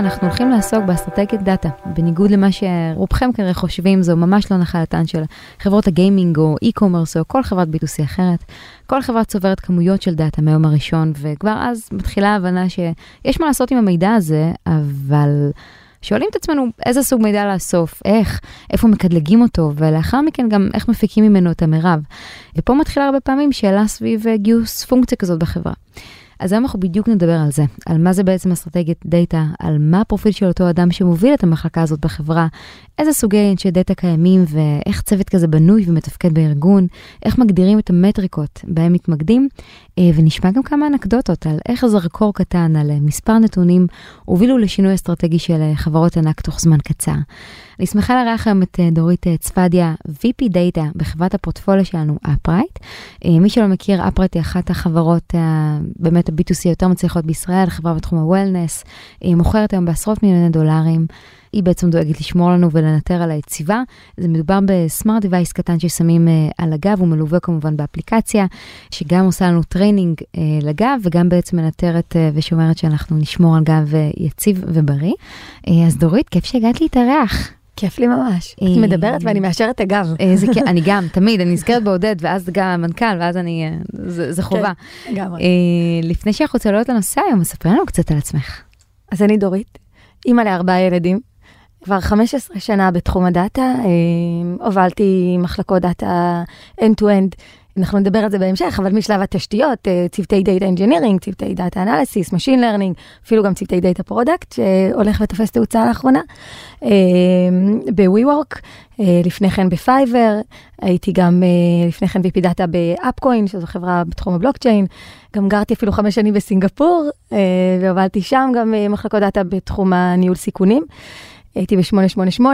אנחנו הולכים לעסוק באסטרטגיית דאטה. בניגוד למה שרובכם כנראה חושבים, זו ממש לא נחלתן של חברות הגיימינג או e-commerce או כל חברת B2C אחרת. כל חברה צוברת כמויות של דאטה מהיום הראשון, וכבר אז מתחילה ההבנה שיש מה לעשות עם המידע הזה, אבל... שואלים את עצמנו איזה סוג מידע לאסוף, איך, איפה מקטלגים אותו, ולאחר מכן גם איך מפיקים ממנו את המרב. ופה מתחילה הרבה פעמים שאלה סביב גיוס פונקציה כזאת בחברה. אז היום אנחנו בדיוק נדבר על זה, על מה זה בעצם אסטרטגיית דאטה, על מה הפרופיל של אותו אדם שמוביל את המחלקה הזאת בחברה, איזה סוגי אנשי דאטה קיימים ואיך צוות כזה בנוי ומתפקד בארגון, איך מגדירים את המטריקות בהם מתמקדים, אה, ונשמע גם כמה אנקדוטות על איך זרקור קטן על מספר נתונים הובילו לשינוי אסטרטגי של אה, חברות ענק תוך זמן קצר. אני שמחה לארח היום את דורית צפדיה, VP data בחברת הפורטפוליו שלנו, Upright. מי שלא מכיר, Upright היא אחת החברות באמת ה-B2C יותר מצליחות בישראל, חברה בתחום ה-Wellness, מוכרת היום בעשרות מיליוני דולרים. היא בעצם דואגת לשמור לנו ולנטר על היציבה. זה מדובר ב-smart device קטן ששמים uh, על הגב, הוא מלווה כמובן באפליקציה, שגם עושה לנו training uh, לגב וגם בעצם מנטרת uh, ושומרת שאנחנו נשמור על גב יציב ובריא. אז דורית, כיף שהגעת להתארח. כיף לי ממש. את מדברת ואני מאשרת את הגב. זה כן, אני גם, תמיד, אני נזכרת בעודד, ואז גם המנכ"ל, ואז אני, זה חובה. כן. לפני שאנחנו צוללות לנושא היום, ספרי לנו קצת על עצמך. אז אני דורית, אימא לארבעה ילדים, כבר 15 שנה בתחום הדאטה, אה, הובלתי מחלקות דאטה end-to-end. אנחנו נדבר על זה בהמשך, אבל משלב התשתיות, אה, צוותי data engineering, צוותי data analysis, Machine Learning, אפילו גם צוותי data product, שהולך ותופס תאוצה לאחרונה. אה, ב-WeWork, לפני כן ב-Fiverr, הייתי גם לפני כן VP data באפקוין, שזו חברה בתחום הבלוקצ'יין. גם גרתי אפילו חמש שנים בסינגפור, והובלתי שם גם מחלקות דאטה בתחום הניהול סיכונים. הייתי ב-888,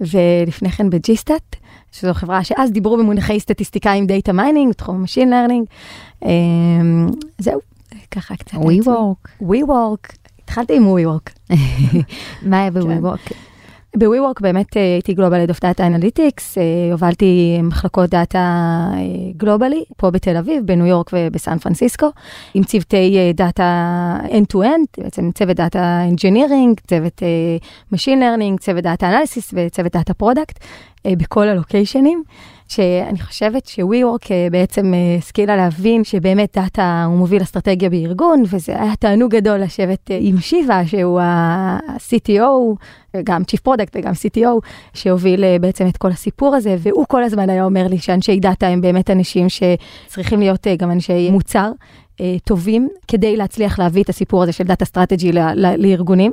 ולפני כן ב-G-Stat, שזו חברה שאז דיברו במונחי סטטיסטיקאים data mining, Machine Learning. אמ, זהו, ככה קצת. WeWork. WeWork, התחלתי עם WeWork. מה היה ב-WeWork? ב-WeWork באמת אה, הייתי Global Head of Data Analytics, הובלתי מחלקות דאטה גלובלי, פה בתל אביב, בניו יורק ובסן פרנסיסקו, עם צוותי דאטה end-to-end, בעצם צוות data engineering, צוות machine learning, צוות data analysis וצוות data product, בכל הלוקיישנים. שאני חושבת ש-WeWork בעצם השכילה להבין שבאמת דאטה הוא מוביל אסטרטגיה בארגון, וזה היה תענוג גדול לשבת עם שיבה, שהוא ה-CTO, גם Chief Product וגם CTO, שהוביל בעצם את כל הסיפור הזה, והוא כל הזמן היה אומר לי שאנשי דאטה הם באמת אנשים שצריכים להיות גם אנשי מוצר. טובים כדי להצליח להביא את הסיפור הזה של data strategy לארגונים.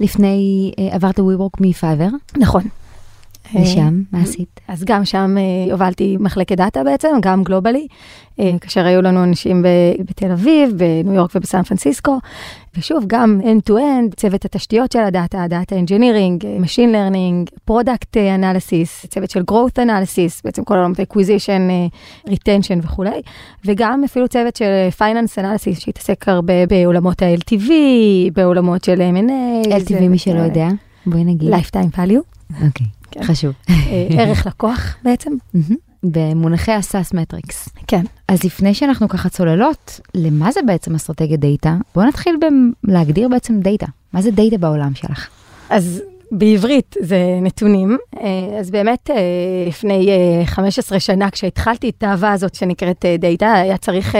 לפני עברת WeWork מ-Fiverr. נכון. ושם, מה עשית? אז גם שם הובלתי מחלקת דאטה בעצם, גם גלובלי, כאשר היו לנו אנשים בתל אביב, בניו יורק ובסן פרנסיסקו, ושוב, גם end-to-end, צוות התשתיות של הדאטה, data engineering, machine learning, product analysis, צוות של growth analysis, בעצם כל העולמות acquisition, retention וכולי, וגם אפילו צוות של finance analysis, שהתעסק הרבה בעולמות ה-LTV, בעולמות של M&A. LTV, מי שלא יודע, בואי נגיד. lifetime value. אוקיי. כן. חשוב. ערך לקוח בעצם. במונחי ה-SaaS metrics. כן. אז לפני שאנחנו ככה צוללות, למה זה בעצם אסטרטגיית דאטה? בואו נתחיל בלהגדיר בעצם דאטה. מה זה דאטה בעולם שלך? אז בעברית זה נתונים, אז באמת לפני 15 שנה כשהתחלתי את האהבה הזאת שנקראת דאטה, היה צריך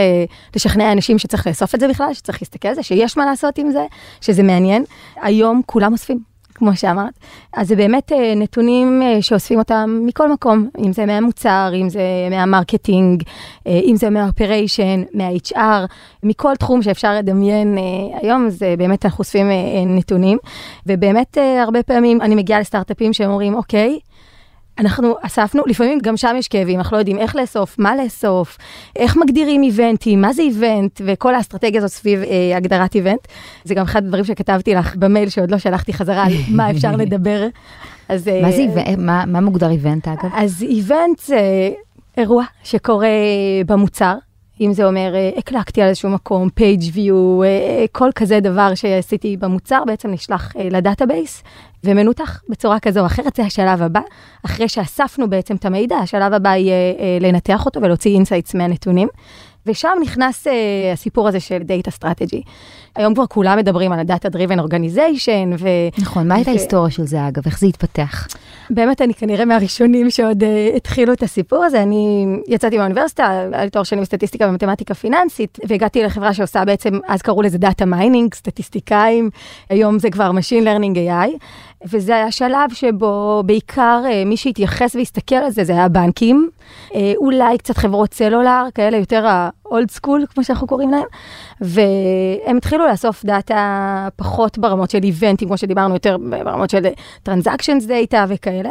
לשכנע אנשים שצריך לאסוף את זה בכלל, שצריך להסתכל על זה, שיש מה לעשות עם זה, שזה מעניין. היום כולם אוספים. כמו שאמרת. אז זה באמת נתונים שאוספים אותם מכל מקום, אם זה מהמוצר, אם זה מה-marketing, אם זה מה-operation, מה-HR, מכל תחום שאפשר לדמיין היום, זה באמת אנחנו אוספים נתונים. ובאמת הרבה פעמים אני מגיעה לסטארט-אפים שהם אומרים, אוקיי, אנחנו אספנו, לפעמים גם שם יש כאבים, אנחנו לא יודעים איך לאסוף, מה לאסוף, איך מגדירים איבנטים, מה זה event, וכל האסטרטגיה הזאת סביב אה, הגדרת event. זה גם אחד הדברים שכתבתי לך במייל שעוד לא שלחתי חזרה על מה אפשר לדבר אז... מה זה event? מה, מה מוגדר event אגב? אז event זה אירוע שקורה במוצר. אם זה אומר, אה, הקלקתי על איזשהו מקום, page view, אה, כל כזה דבר שעשיתי במוצר, בעצם נשלח אה, ל-database ומנותח בצורה כזו או אחרת, זה השלב הבא. אחרי שאספנו בעצם את המידע, השלב הבא יהיה לנתח אותו ולהוציא insights מהנתונים. ושם נכנס uh, הסיפור הזה של data strategy. היום כבר כולם מדברים על ה-Data Driven Organization. ו... נכון, מה הייתה ההיסטוריה של זה אגב? איך זה התפתח? באמת, אני כנראה מהראשונים שעוד uh, התחילו את הסיפור הזה. אני יצאתי מהאוניברסיטה, היה לי תואר שני בסטטיסטיקה ומתמטיקה פיננסית, והגעתי לחברה שעושה בעצם, אז קראו לזה Data Mining, סטטיסטיקאים, היום זה כבר Machine Learning AI. וזה היה שלב שבו בעיקר uh, מי שהתייחס והסתכל על זה, זה היה בנקים, uh, אולי קצת חברות סלולר, כאלה יותר ה-old school, כמו שאנחנו קוראים להם, והם התחילו לאסוף דאטה פחות ברמות של איבנטים, כמו שדיברנו, יותר ברמות של transactions data וכאלה.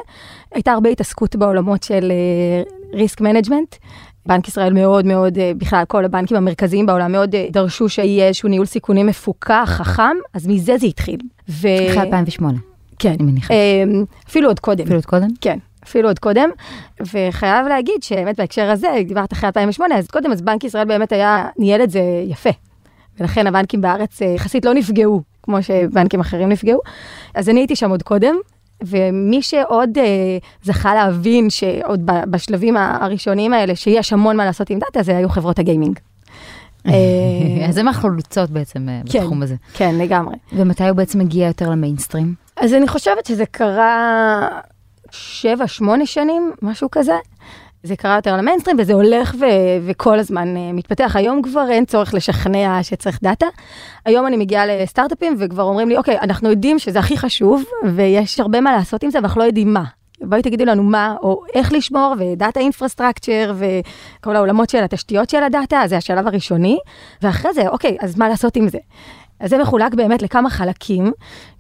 הייתה הרבה התעסקות בעולמות של risk uh, management. בנק ישראל מאוד מאוד, בכלל כל הבנקים המרכזיים בעולם מאוד דרשו שיהיה איזשהו ניהול סיכונים מפוקח, חכם, אז מזה זה התחיל. ו... אחרי 2008. כן. אני מניחה. אפילו עוד קודם. אפילו עוד קודם? כן. אפילו עוד קודם, וחייב להגיד שבאמת בהקשר הזה, דיברת אחרי 2008, אז קודם, אז בנק ישראל באמת היה, ניהל את זה יפה. ולכן הבנקים בארץ אה, יחסית לא נפגעו, כמו שבנקים אחרים נפגעו. אז אני הייתי שם עוד קודם, ומי שעוד אה, זכה להבין שעוד בשלבים הראשונים האלה, שיש המון מה לעשות עם דאטה, זה היו חברות הגיימינג. אז הם החלוצות בעצם אה, כן, בתחום הזה. כן, לגמרי. ומתי הוא בעצם מגיע יותר למיינסטרים? אז אני חושבת שזה קרה שבע, שמונה שנים, משהו כזה. זה קרה יותר למיינסטרים וזה הולך ו- וכל הזמן uh, מתפתח. היום כבר אין צורך לשכנע שצריך דאטה. היום אני מגיעה לסטארט-אפים וכבר אומרים לי, אוקיי, אנחנו יודעים שזה הכי חשוב ויש הרבה מה לעשות עם זה, ואנחנו לא יודעים מה. בואי תגידו לנו מה או איך לשמור ו data infrastructure וכל העולמות של התשתיות של הדאטה, זה השלב הראשוני, ואחרי זה, אוקיי, אז מה לעשות עם זה? אז זה מחולק באמת לכמה חלקים,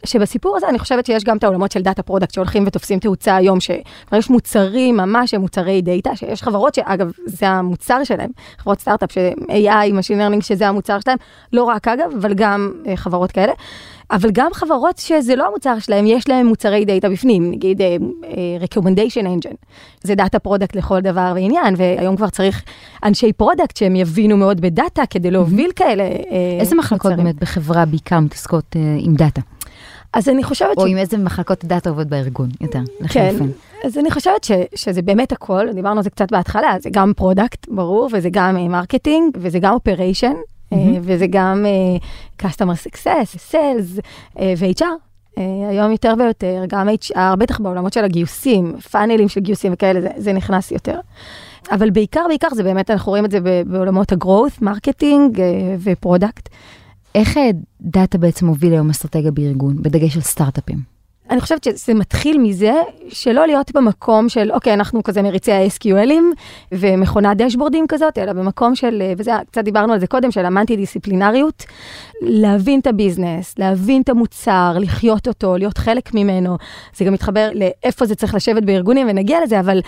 שבסיפור הזה אני חושבת שיש גם את העולמות של data product שהולכים ותופסים תאוצה היום, שכבר יש מוצרים ממש שהם מוצרי דאטה, שיש חברות שאגב, זה המוצר שלהם, חברות סטארט-אפ ש-AI, Machine Learning, שזה המוצר שלהם, לא רק אגב, אבל גם uh, חברות כאלה. אבל גם חברות שזה לא המוצר שלהם, יש להם מוצרי דאטה בפנים, נגיד uh, recommendation engine, זה data product לכל דבר ועניין, והיום כבר צריך אנשי product שהם יבינו מאוד בדאטה כדי להוביל כאלה uh, איזה מחלקות. באמת בחברה בעיקר מתעסקות uh, עם דאטה? אז אני חושבת או ש... או עם איזה מחלקות דאטה עובד בארגון, יותר, כן, אז אני חושבת ש, שזה באמת הכל, דיברנו על זה קצת בהתחלה, זה גם product, ברור, וזה גם marketing, וזה גם operation, mm-hmm. וזה גם uh, customer success, sales uh, ו-HR. היום יותר ויותר, גם HR, בטח בעולמות של הגיוסים, פאנלים של גיוסים וכאלה, זה, זה נכנס יותר. אבל בעיקר, בעיקר זה באמת, אנחנו רואים את זה בעולמות ה-growth, marketing ו product. איך דאטה בעצם מוביל היום אסטרטגיה בארגון, בדגש על סטארט-אפים? אני חושבת שזה מתחיל מזה שלא להיות במקום של, אוקיי, אנחנו כזה מריצי ה-SQLים ומכונת דשבורדים כזאת, אלא במקום של, וזה, קצת דיברנו על זה קודם, של המולטי דיסציפלינריות, להבין את הביזנס, להבין את המוצר, לחיות אותו, להיות חלק ממנו. זה גם מתחבר לאיפה זה צריך לשבת בארגונים, ונגיע לזה, אבל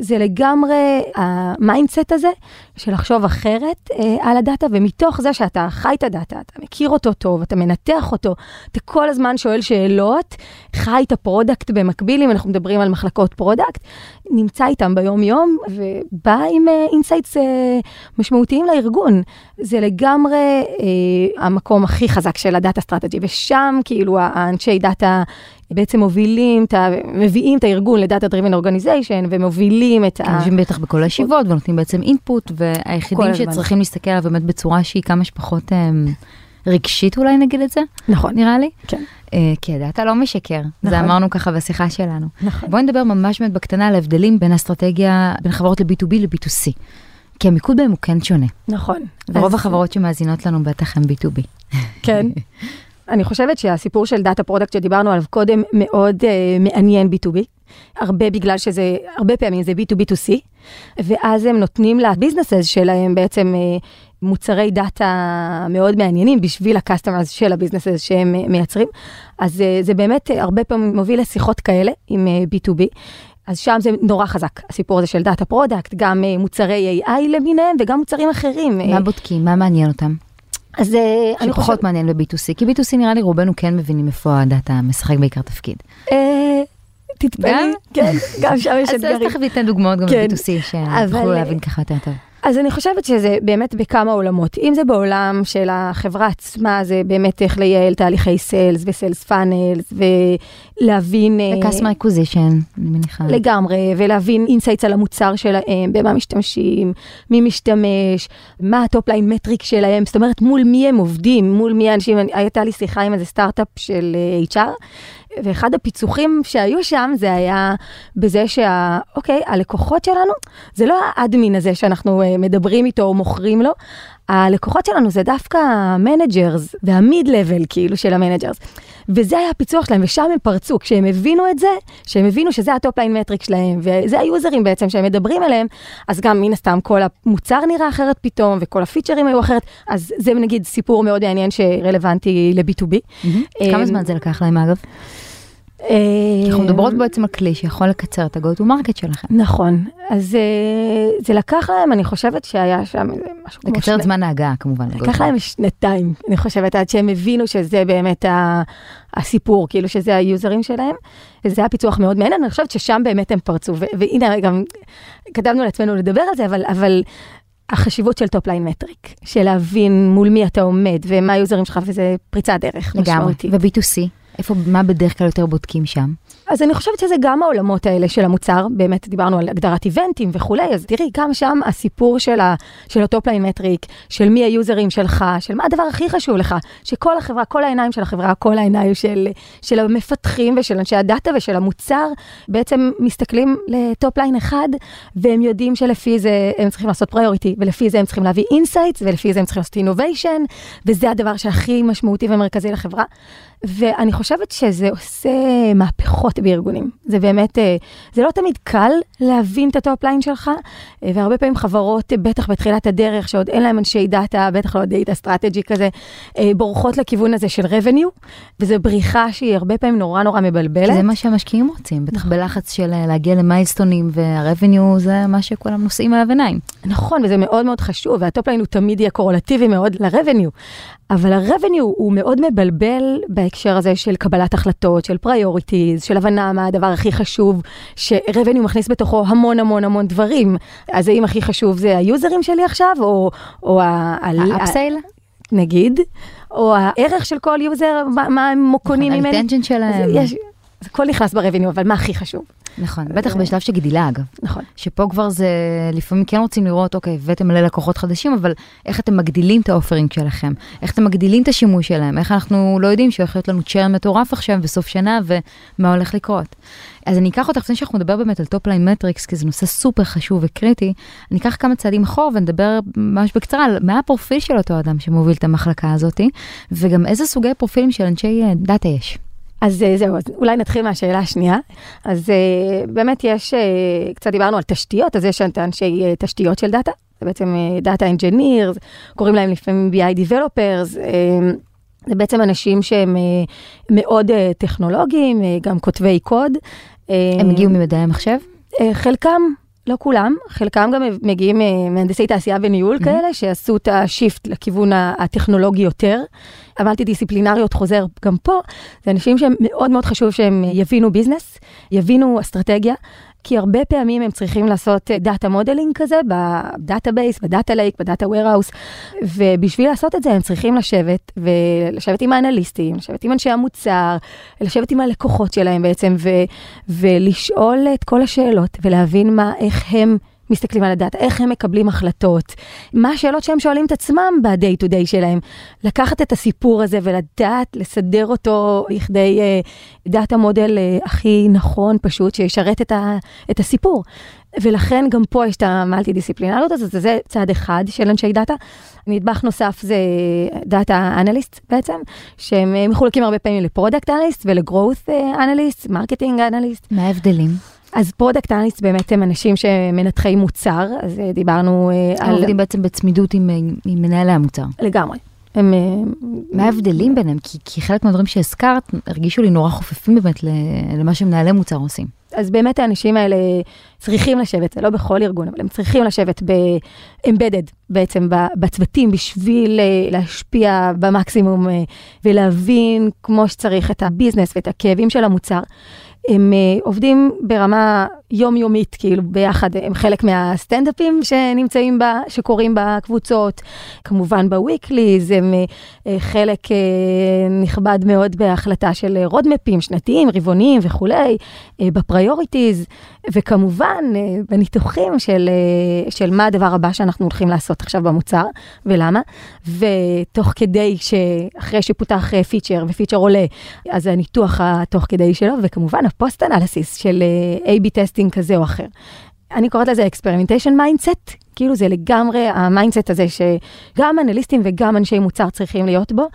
זה לגמרי ה mindset הזה, של לחשוב אחרת אה, על הדאטה, ומתוך זה שאתה חי את הדאטה, אתה מכיר אותו טוב, אתה מנתח אותו, אתה כל הזמן שואל שאלות, חי את ה product במקביל, אם אנחנו מדברים על מחלקות product, נמצא איתם ביום-יום, ובא עם insights uh, uh, משמעותיים לארגון. זה לגמרי uh, המקום הכי חזק של ה data strategy, ושם כאילו האנשי דאטה בעצם מובילים, את ה, מביאים את הארגון ל data driven organization, ומובילים את ה... יושבים בטח בכל הישיבות ונותנים בעצם input, והיחידים שצריכים להסתכל עליו באמת בצורה שהיא כמה שפחות um, רגשית אולי נגיד את זה. נכון. נראה לי. כן. אה, כי הדאטה לא משקר, נכון. זה אמרנו ככה בשיחה שלנו. נכון. בואי נדבר ממש באמת בקטנה על ההבדלים בין אסטרטגיה, בין חברות ל-B2B ל-B2C. כי המיקוד בהם הוא כן שונה. נכון. ורוב אז... החברות שמאזינות לנו בטח הם B2B. כן. אני חושבת שהסיפור של data product שדיברנו עליו קודם מאוד uh, מעניין B2B. הרבה בגלל שזה, הרבה פעמים זה B2B2C, ואז הם נותנים ל businesses שלהם בעצם uh, מוצרי דאטה מאוד מעניינים בשביל ה-customers של ה businesses שהם מייצרים. אז אה, זה באמת אה, הרבה פעמים מוביל לשיחות כאלה עם B2B. אה, אז שם זה נורא חזק, הסיפור הזה של data product, גם מוצרי AI למיניהם וגם מוצרים אחרים. מה בודקים? מה מעניין אותם? אז אני חושבת... שפחות מעניין ב-B2C, כי B2C נראה לי רובנו כן מבינים איפה הדאטה משחק בעיקר תפקיד. תתפלאי, גם? כן, גם שם יש אז אז אתגרים. תכף ניתן דוגמאות גם כן. ב-B2C, שיוכלו אבל- להבין ככה יותר טוב. אז אני חושבת שזה באמת בכמה עולמות. אם זה בעולם של החברה עצמה, זה באמת איך לייעל תהליכי sales ו sales funnels, ולהבין... אה, ו-customer acquisition, אני מניחה. לגמרי, ולהבין insights על המוצר שלהם, במה משתמשים, מי משתמש, מה ה top line metric שלהם, זאת אומרת, מול מי הם עובדים, מול מי האנשים, הייתה לי שיחה עם איזה סטארט-אפ של אה, HR, ואחד הפיצוחים שהיו שם זה היה בזה שה... אוקיי, הלקוחות שלנו, זה לא ה admin הזה שאנחנו אה, מדברים איתו או מוכרים לו, הלקוחות שלנו זה דווקא ה managers וה mid level כאילו של ה managers. וזה היה הפיצוח שלהם, ושם הם פרצו, כשהם הבינו את זה, שהם הבינו שזה ה top line metric שלהם, וזה היוזרים בעצם שהם מדברים עליהם, אז גם מן הסתם כל המוצר נראה אחרת פתאום, וכל הפיצ'רים היו אחרת, אז זה נגיד סיפור מאוד מעניין שרלוונטי ל-B2B. מהמם. כמה אה, זמן זה לקח להם אגב? אנחנו מדברות בעצם על כלי שיכול לקצר את ה-go to market שלכם. נכון, אז אה, זה לקח להם, אני חושבת שהיה שם משהו כמו לקצר את זמן ההגעה כמובן. לקח. להם שנתיים, אני חושבת, עד שהם הבינו שזה באמת הסיפור, כאילו שזה היוזרים שלהם, וזה היה פיצוח מאוד מעניין, אני חושבת ששם באמת הם פרצו, והנה גם קדמנו לעצמנו לדבר על זה, אבל, החשיבות של top line metric, של להבין מול מי אתה עומד ומה היוזרים שלך, וזה פריצת דרך לגמרי. משמעותית. ו-B2C, איפה, מה בדרך כלל יותר בודקים שם? אז אני חושבת שזה גם העולמות האלה של המוצר, באמת דיברנו על הגדרת איבנטים וכולי, אז תראי, גם שם הסיפור של, ה, של ה topline metric, של מי היוזרים שלך, של מה הדבר הכי חשוב לך, שכל החברה, כל העיניים של החברה, כל העיניים של, של המפתחים ושל אנשי הדאטה ושל המוצר, בעצם מסתכלים ל topline אחד, והם יודעים שלפי זה הם צריכים לעשות priority, ולפי זה הם צריכים להביא insights, ולפי זה הם צריכים לעשות innovation, וזה הדבר שהכי משמעותי ומרכזי לחברה. ואני חושבת שזה עושה מהפכות בארגונים. זה באמת, אה, זה לא תמיד קל להבין את ה topline שלך, אה, והרבה פעמים חברות, אה, בטח בתחילת הדרך, שעוד אין להם אנשי דאטה, בטח לא data strategy כזה, בורחות לכיוון הזה של revenue, וזו בריחה שהיא הרבה פעמים נורא נורא מבלבלת. זה מה שהמשקיעים רוצים, בטח נכון. בלחץ של להגיע למיילסטונים, וה-revenue זה מה שכולם נושאים עליו עיניים. נכון, וזה מאוד מאוד חשוב, וה topline הוא תמיד יהיה קורלטיבי מאוד ל-revenue, אבל ה-revenue הוא מאוד מבלבל בהקשר הזה של קבלת החלטות, של priorities, של הבנה מה הדבר הכי חשוב, ש-revenue מכניס בתוכו המון המון המון דברים. אז האם הכי חשוב זה היוזרים שלי עכשיו, או, או ה... ה upsale, נגיד, או הערך של כל יוזר, מה, מה הם קונים ממני. האינטנג'ן שלהם. יש, הכל נכנס ב-revenue, אבל מה הכי חשוב? נכון, בטח בשלב של גדילה אגב. נכון. שפה כבר זה, לפעמים כן רוצים לראות, אוקיי, הבאתם מלא לקוחות חדשים, אבל איך אתם מגדילים את ה offering שלכם? איך אתם מגדילים את השימוש שלהם? איך אנחנו לא יודעים שהולך להיות לנו churn מטורף עכשיו בסוף שנה, ומה הולך לקרות? אז אני אקח אותך, לפני שאנחנו נדבר באמת על topline metrics, כי זה נושא סופר חשוב וקריטי, אני אקח כמה צעדים אחורה ונדבר ממש בקצרה על מה הפרופיל של אותו אדם שמוביל את המחלקה הזאת, וגם איזה סוגי פרופילים של אנשי אה, דאטה יש. אז אה, זהו, אז אולי נתחיל מהשאלה השנייה. אז אה, באמת יש, אה, קצת דיברנו על תשתיות, אז יש את אנשי תשתיות של דאטה, זה בעצם data engineers, קוראים להם לפעמים BI Developers, זה בעצם אנשים שהם מאוד טכנולוגיים, גם כותבי קוד. הם הגיעו ממדעי המחשב? חלקם, לא כולם, חלקם גם מגיעים אה, מהנדסי תעשייה וניהול Mhm. כאלה, שעשו את ה shift לכיוון הטכנולוגי יותר. המלטי דיסציפלינריות חוזר גם פה, זה אנשים שהם מאוד מאוד חשוב שהם יבינו business, יבינו אסטרטגיה. כי הרבה פעמים הם צריכים לעשות data modeling כזה ב database, ב data lake, ב data warehouse, ובשביל לעשות את זה הם צריכים לשבת, ולשבת עם האנליסטים, לשבת עם אנשי המוצר, לשבת עם הלקוחות שלהם בעצם, ו, ולשאול את כל השאלות, ולהבין מה, איך הם מסתכלים על הדאטה, איך הם מקבלים החלטות, מה השאלות שהם שואלים את עצמם ב-day to day שלהם. לקחת את הסיפור הזה ולדעת לסדר אותו לכדי data model uh, הכי נכון, פשוט, שישרת את, ה, את הסיפור. ולכן גם פה יש את המלטי דיסציפלינריות הזאת, זה צעד אחד של אנשי דאטה. נדבך נוסף זה data analyst בעצם, שהם אה, מחולקים הרבה פעמים ל product analyst ול growth analyst, marketing analyst. מה ההבדלים? אז product analyst באמת הם אנשים שמנתחי מוצר, אז אה, דיברנו אה, הם על... עובדים בעצם בצמידות עם, אה, עם מנהלי המוצר. לגמרי. הם... מה ההבדלים ביניהם? כי, כי חלק מהדברים שהזכרת הרגישו לי נורא חופפים באמת למה שמנהלי מוצר עושים. אז באמת האנשים האלה צריכים לשבת, זה לא בכל ארגון, אבל הם צריכים לשבת ב-embedded בעצם בצוותים בשביל להשפיע במקסימום ולהבין כמו שצריך את הביזנס ואת הכאבים של המוצר. הם אה, עובדים ברמה יומיומית, כאילו ביחד, הם חלק מהסטנדאפים שנמצאים, בה, שקורים בקבוצות, כמובן ב weeklies, הם אה, אה, חלק נכבד מאוד בהחלטה של רואדמפים שנתיים, רבעוניים וכולי, ב priorities, וכמובן בניתוחים של, של מה הדבר הבא שאנחנו הולכים לעשות עכשיו במוצר, ולמה, ותוך כדי שאחרי שפותח feature ו feature עולה, אז הניתוח התוך כדי שלו, וכמובן ה post analysis של A-B testing כזה או אחר. אני קוראת לזה experimentation mindset, כאילו זה לגמרי ה mindset הזה שגם אנליסטים וגם אנשי מוצר צריכים להיות בו,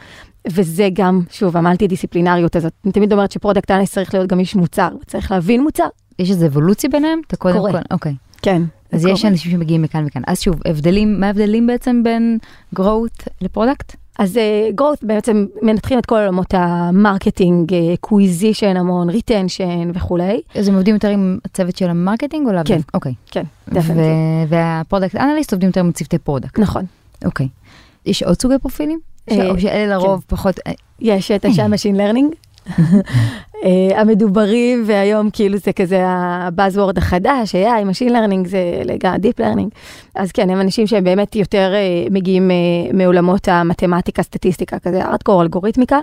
וזה גם, שוב, המלטי דיסציפלינריות הזאת. אני תמיד אומרת ש product analyst צריך להיות גם איש מוצר, צריך להבין מוצר. יש איזה אבולוציה ביניהם? אתה קודם. כל, אוקיי. כן. אז יש אנשים שמגיעים מכאן וכאן. אז שוב, הבדלים, מה ההבדלים בעצם בין growth ל product? אז uh, growth בעצם מנתחים את כל עולמות ה marketing, acquisition המון, retention וכולי. אז הם עובדים יותר עם הצוות של ה marketing או לאו? כן. אוקיי. כן, definitely. וה product analyst עובדים יותר עם צוותי product. נכון. אוקיי. יש עוד סוגי פרופילים? אה, או שאלה לרוב כן. פחות... יש את אנשי ה machine learning. אה, המדוברים, והיום כאילו זה כזה ה buzzword החדש, AI, Machine Learning זה לגמרי Deep Learning. אז כן, הם אנשים שהם באמת יותר uh, מגיעים uh, מעולמות המתמטיקה, סטטיסטיקה, כזה ארדקור, אלגוריתמיקה.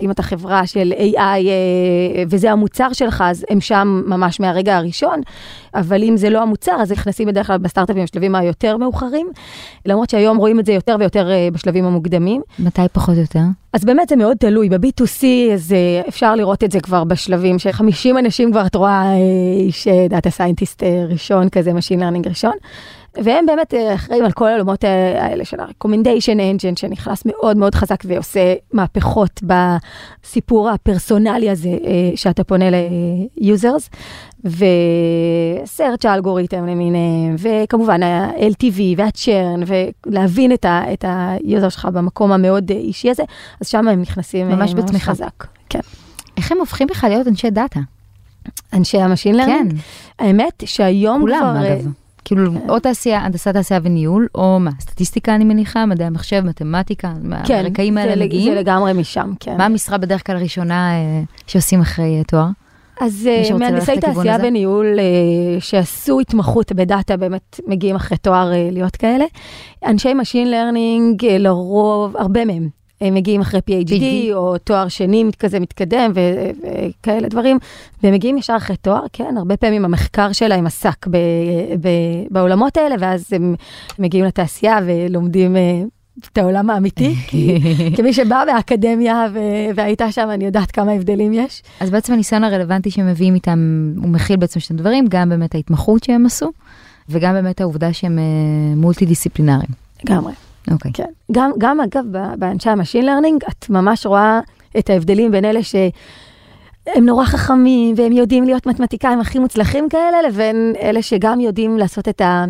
אם אתה חברה של AI uh, וזה המוצר שלך, אז הם שם ממש מהרגע הראשון, אבל אם זה לא המוצר, אז נכנסים בדרך כלל בסטארט-אפים בשלבים היותר מאוחרים, למרות שהיום רואים את זה יותר ויותר בשלבים המוקדמים. מתי פחות או יותר? אז באמת זה מאוד תלוי, ב-B2C אז אפשר לראות את זה כבר בשלבים של 50 אנשים כבר את רואה איש data scientist ראשון כזה, Machine Learning ראשון. והם באמת אחראים על כל העולמות האלה של ה-recommendation engine שנכנס מאוד מאוד חזק ועושה מהפכות בסיפור הפרסונלי הזה שאתה פונה ל-users, ו-search אלגוריתם למיניהם, וכמובן ה-LTV וה-churn, ולהבין את ה-user שלך במקום המאוד אישי הזה, אז שם הם נכנסים ממש בתמיכה. חזק. כן. איך הם הופכים בכלל להיות אנשי דאטה? אנשי ה machine learning? כן. האמת שהיום כולם, כבר... אגב. כאילו, או תעשייה, הנדסת תעשייה וניהול, או מה, סטטיסטיקה אני מניחה, מדעי המחשב, מתמטיקה, כן, מהרקעים האלה זה, מגיעים. זה לגמרי משם, כן. מה המשרה בדרך כלל הראשונה אה, שעושים אחרי אה, תואר? אז מהנדסי תעשייה? וניהול אה, שעשו התמחות בדאטה באמת מגיעים אחרי תואר אה, להיות כאלה. אנשי Learning אה, לרוב, הרבה מהם. הם מגיעים אחרי PhD, PhD. או תואר שני כזה מתקדם וכאלה דברים, והם מגיעים ישר אחרי תואר, כן, הרבה פעמים המחקר שלהם עסק ב- ב- בעולמות האלה, ואז הם מגיעים לתעשייה ולומדים אה, את העולם האמיתי, כי כמי שבאה מהאקדמיה ו- והייתה שם, אני יודעת כמה הבדלים יש. אז בעצם הניסיון הרלוונטי שהם מביאים איתם, הוא מכיל בעצם שני דברים, גם באמת ההתמחות שהם עשו, וגם באמת העובדה שהם אה, מולטי דיסציפלינריים. לגמרי. אוקיי. כן. גם, גם אגב, באנשי ה machine learning, את ממש רואה את ההבדלים בין אלה שהם נורא חכמים והם יודעים להיות מתמטיקאים הכי מוצלחים כאלה, לבין אלה שגם יודעים לעשות את ה...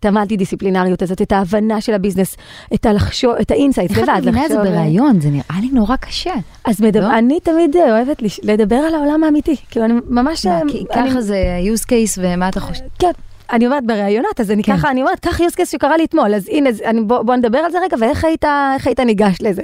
את המולטי דיסציפלינריות הזאת, את ההבנה של ה business, את הלחשוב, את ה insight, איך את מבינה את זה בריאיון? זה נראה לי נורא קשה. אז מדבר, לא? אני תמיד אוהבת לדבר על העולם האמיתי, כאילו אני ממש... מה, אה, כי אני- ככה זה use case ומה אתה חושב? כן. אני אומרת בראיונות, אז אני כן. ככה, אני אומרת, קח case שקרה לי אתמול, אז הנה, אני, בוא, בוא נדבר על זה רגע, ואיך היית, איך היית ניגש לזה.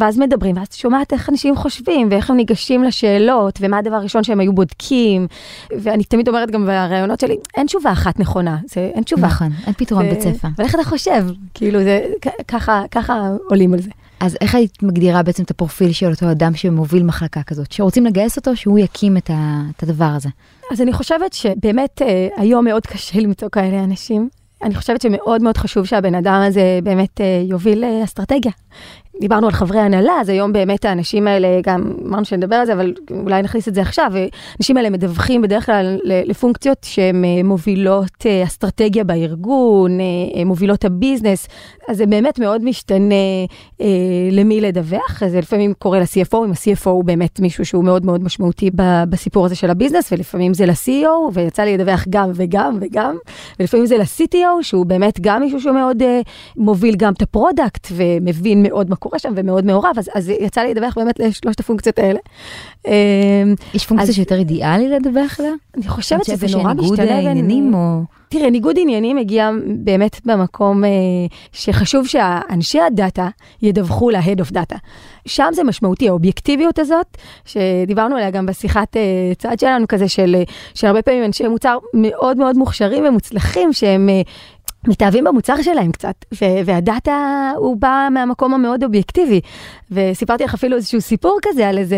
ואז מדברים, ואז שומעת איך אנשים חושבים, ואיך הם ניגשים לשאלות, ומה הדבר הראשון שהם היו בודקים. ואני תמיד אומרת גם בראיונות שלי, אין תשובה אחת נכונה, זה, אין תשובה. נכון, אין פתרון בית ספר. אבל איך אתה חושב? כאילו, זה, ככה, ככה עולים על זה. אז איך היית מגדירה בעצם את הפרופיל של אותו אדם שמוביל מחלקה כזאת, שרוצים לגייס אותו, שהוא יקים את, ה, את הדבר הזה? אז אני חושבת שבאמת אה, היום מאוד קשה למצוא כאלה אנשים. אני חושבת שמאוד מאוד חשוב שהבן אדם הזה באמת אה, יוביל אה, אסטרטגיה. דיברנו על חברי הנהלה, אז היום באמת האנשים האלה, גם אמרנו שנדבר על זה, אבל אולי נכניס את זה עכשיו, האנשים האלה מדווחים בדרך כלל לפונקציות שהן אה, מובילות אה, אסטרטגיה בארגון, אה, מובילות ה business, אז זה באמת מאוד משתנה אה, למי לדווח, זה לפעמים קורה ל-CFO, אם ה-CFO הוא באמת מישהו שהוא מאוד מאוד משמעותי בסיפור הזה של ה business, ולפעמים זה ל-CEO, ויצא לי לדווח גם וגם וגם, ולפעמים זה ל-CTO, שהוא באמת גם מישהו שהוא מאוד אה, מוביל גם את ה product, ומבין מאוד מה קורה שם ומאוד מעורב, אז, אז יצא לי לדווח באמת לשלושת הפונקציות האלה. אמ, יש פונקציה אז- שיותר אידיאלי לדווח עליה? אני חושבת שזה נורא משתלב. בין- העניינים או... תראה, ניגוד עניינים הגיע באמת במקום אה, שחשוב שאנשי הדאטה ידווחו ל-Head of Data. שם זה משמעותי, האובייקטיביות הזאת, שדיברנו עליה גם בשיחת אה, צד שלנו כזה, של, אה, שהרבה פעמים אנשי מוצר מאוד מאוד מוכשרים ומוצלחים, שהם... אה, מתאהבים במוצר שלהם קצת, ו- והדאטה הוא בא מהמקום המאוד אובייקטיבי. וסיפרתי לך אפילו איזשהו סיפור כזה על איזה